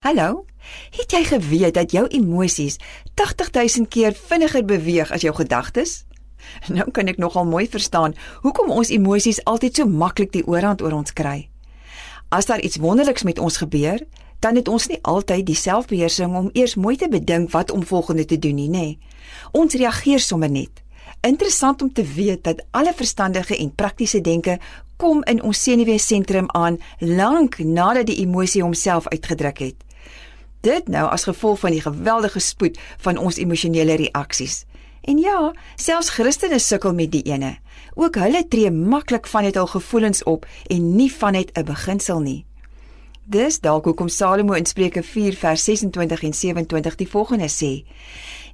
Hallo. Het jy geweet dat jou emosies 80000 keer vinniger beweeg as jou gedagtes? Nou kan ek nogal mooi verstaan hoekom ons emosies altyd so maklik die oorhand oor ons kry. As daar iets wonderliks met ons gebeur, dan het ons nie altyd die selfbeheersing om eers mooi te bedink wat om volgende te doen nie, nê. Ons reageer sommer net. Interessant om te weet dat alle verstandige en praktiese denke kom in ons senuweesentrum aan lank nadat die emosie homself uitgedruk het. Dit nou as gevolg van die geweldige spoed van ons emosionele reaksies. En ja, selfs Christene sukkel met die ene. Ook hulle tree maklik van dit hul gevoelens op en nie van net 'n beginsel nie. Dis dalk hoekom Salomo in Spreuke 4 vers 26 en 27 die volgende sê: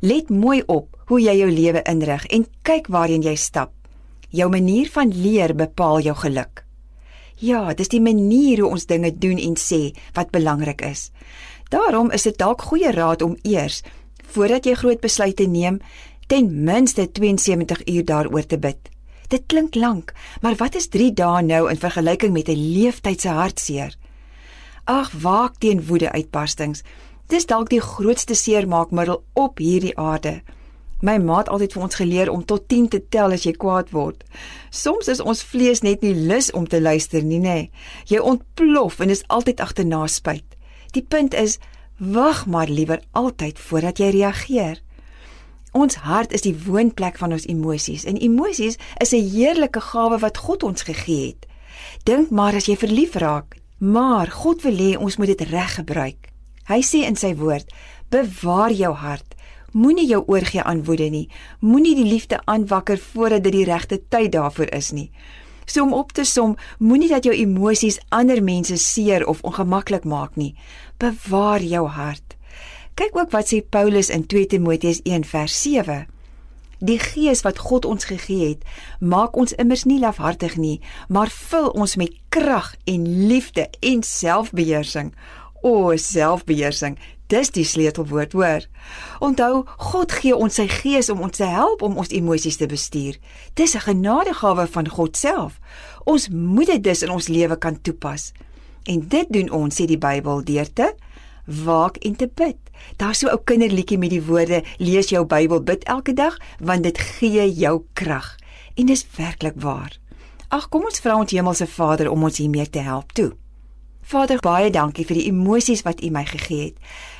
Let mooi op hoe jy jou lewe inrig en kyk waarheen jy stap. Jou manier van leer bepaal jou geluk. Ja, dis die manier hoe ons dinge doen en sê wat belangrik is. Daarom is dit dalk goeie raad om eers voordat jy groot besluite neem, ten minste 72 uur daaroor te bid. Dit klink lank, maar wat is 3 dae nou in vergelyking met 'n leeftyd se hartseer? Ag, waak teen woedeuitbarstings. Dis dalk die grootste seermaakmiddel op hierdie aarde. My ma het altyd vir ons geleer om tot 10 te tel as jy kwaad word. Soms is ons vlees net nie lus om te luister nie, nê. Jy ontplof en is altyd agterna spyt. Die punt is, wag maar liewer altyd voordat jy reageer. Ons hart is die woonplek van ons emosies en emosies is 'n heerlike gawe wat God ons gegee het. Dink maar as jy verlief raak, maar God wil hê ons moet dit reg gebruik. Hy sê in sy woord: "Bewaar jou hart. Moenie jou oorgee aan woede nie. Moenie die liefde aanwakker voordat dit die regte tyd daarvoor is nie." So om op te som, moenie dat jou emosies ander mense seer of ongemaklik maak nie. Bewaar jou hart. Kyk ook wat sê Paulus in 2 Timoteus 1:7. Die gees wat God ons gegee het, maak ons immers nie lafhartig nie, maar vul ons met krag en liefde en selfbeheersing. O, selfbeheersing, Dis die sleutelwoord, hoor. Onthou, God gee ons sy gees om ons te help om ons emosies te bestuur. Dis 'n genadegawe van God self. Ons moet dit dus in ons lewe kan toepas. En dit doen ons, sê die Bybel, deur te waak en te bid. Daar's so 'n ou kinderliedjie met die woorde: "Lees jou Bybel, bid elke dag, want dit gee jou krag." En dis werklik waar. Ag, kom ons vra ons Hemelse Vader om ons hiermee te help toe. Vader, baie dankie vir die emosies wat U my gegee het.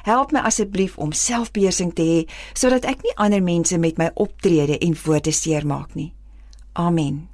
Help my asseblief om selfbeheersing te hê sodat ek nie ander mense met my optrede en woorde seermaak nie. Amen.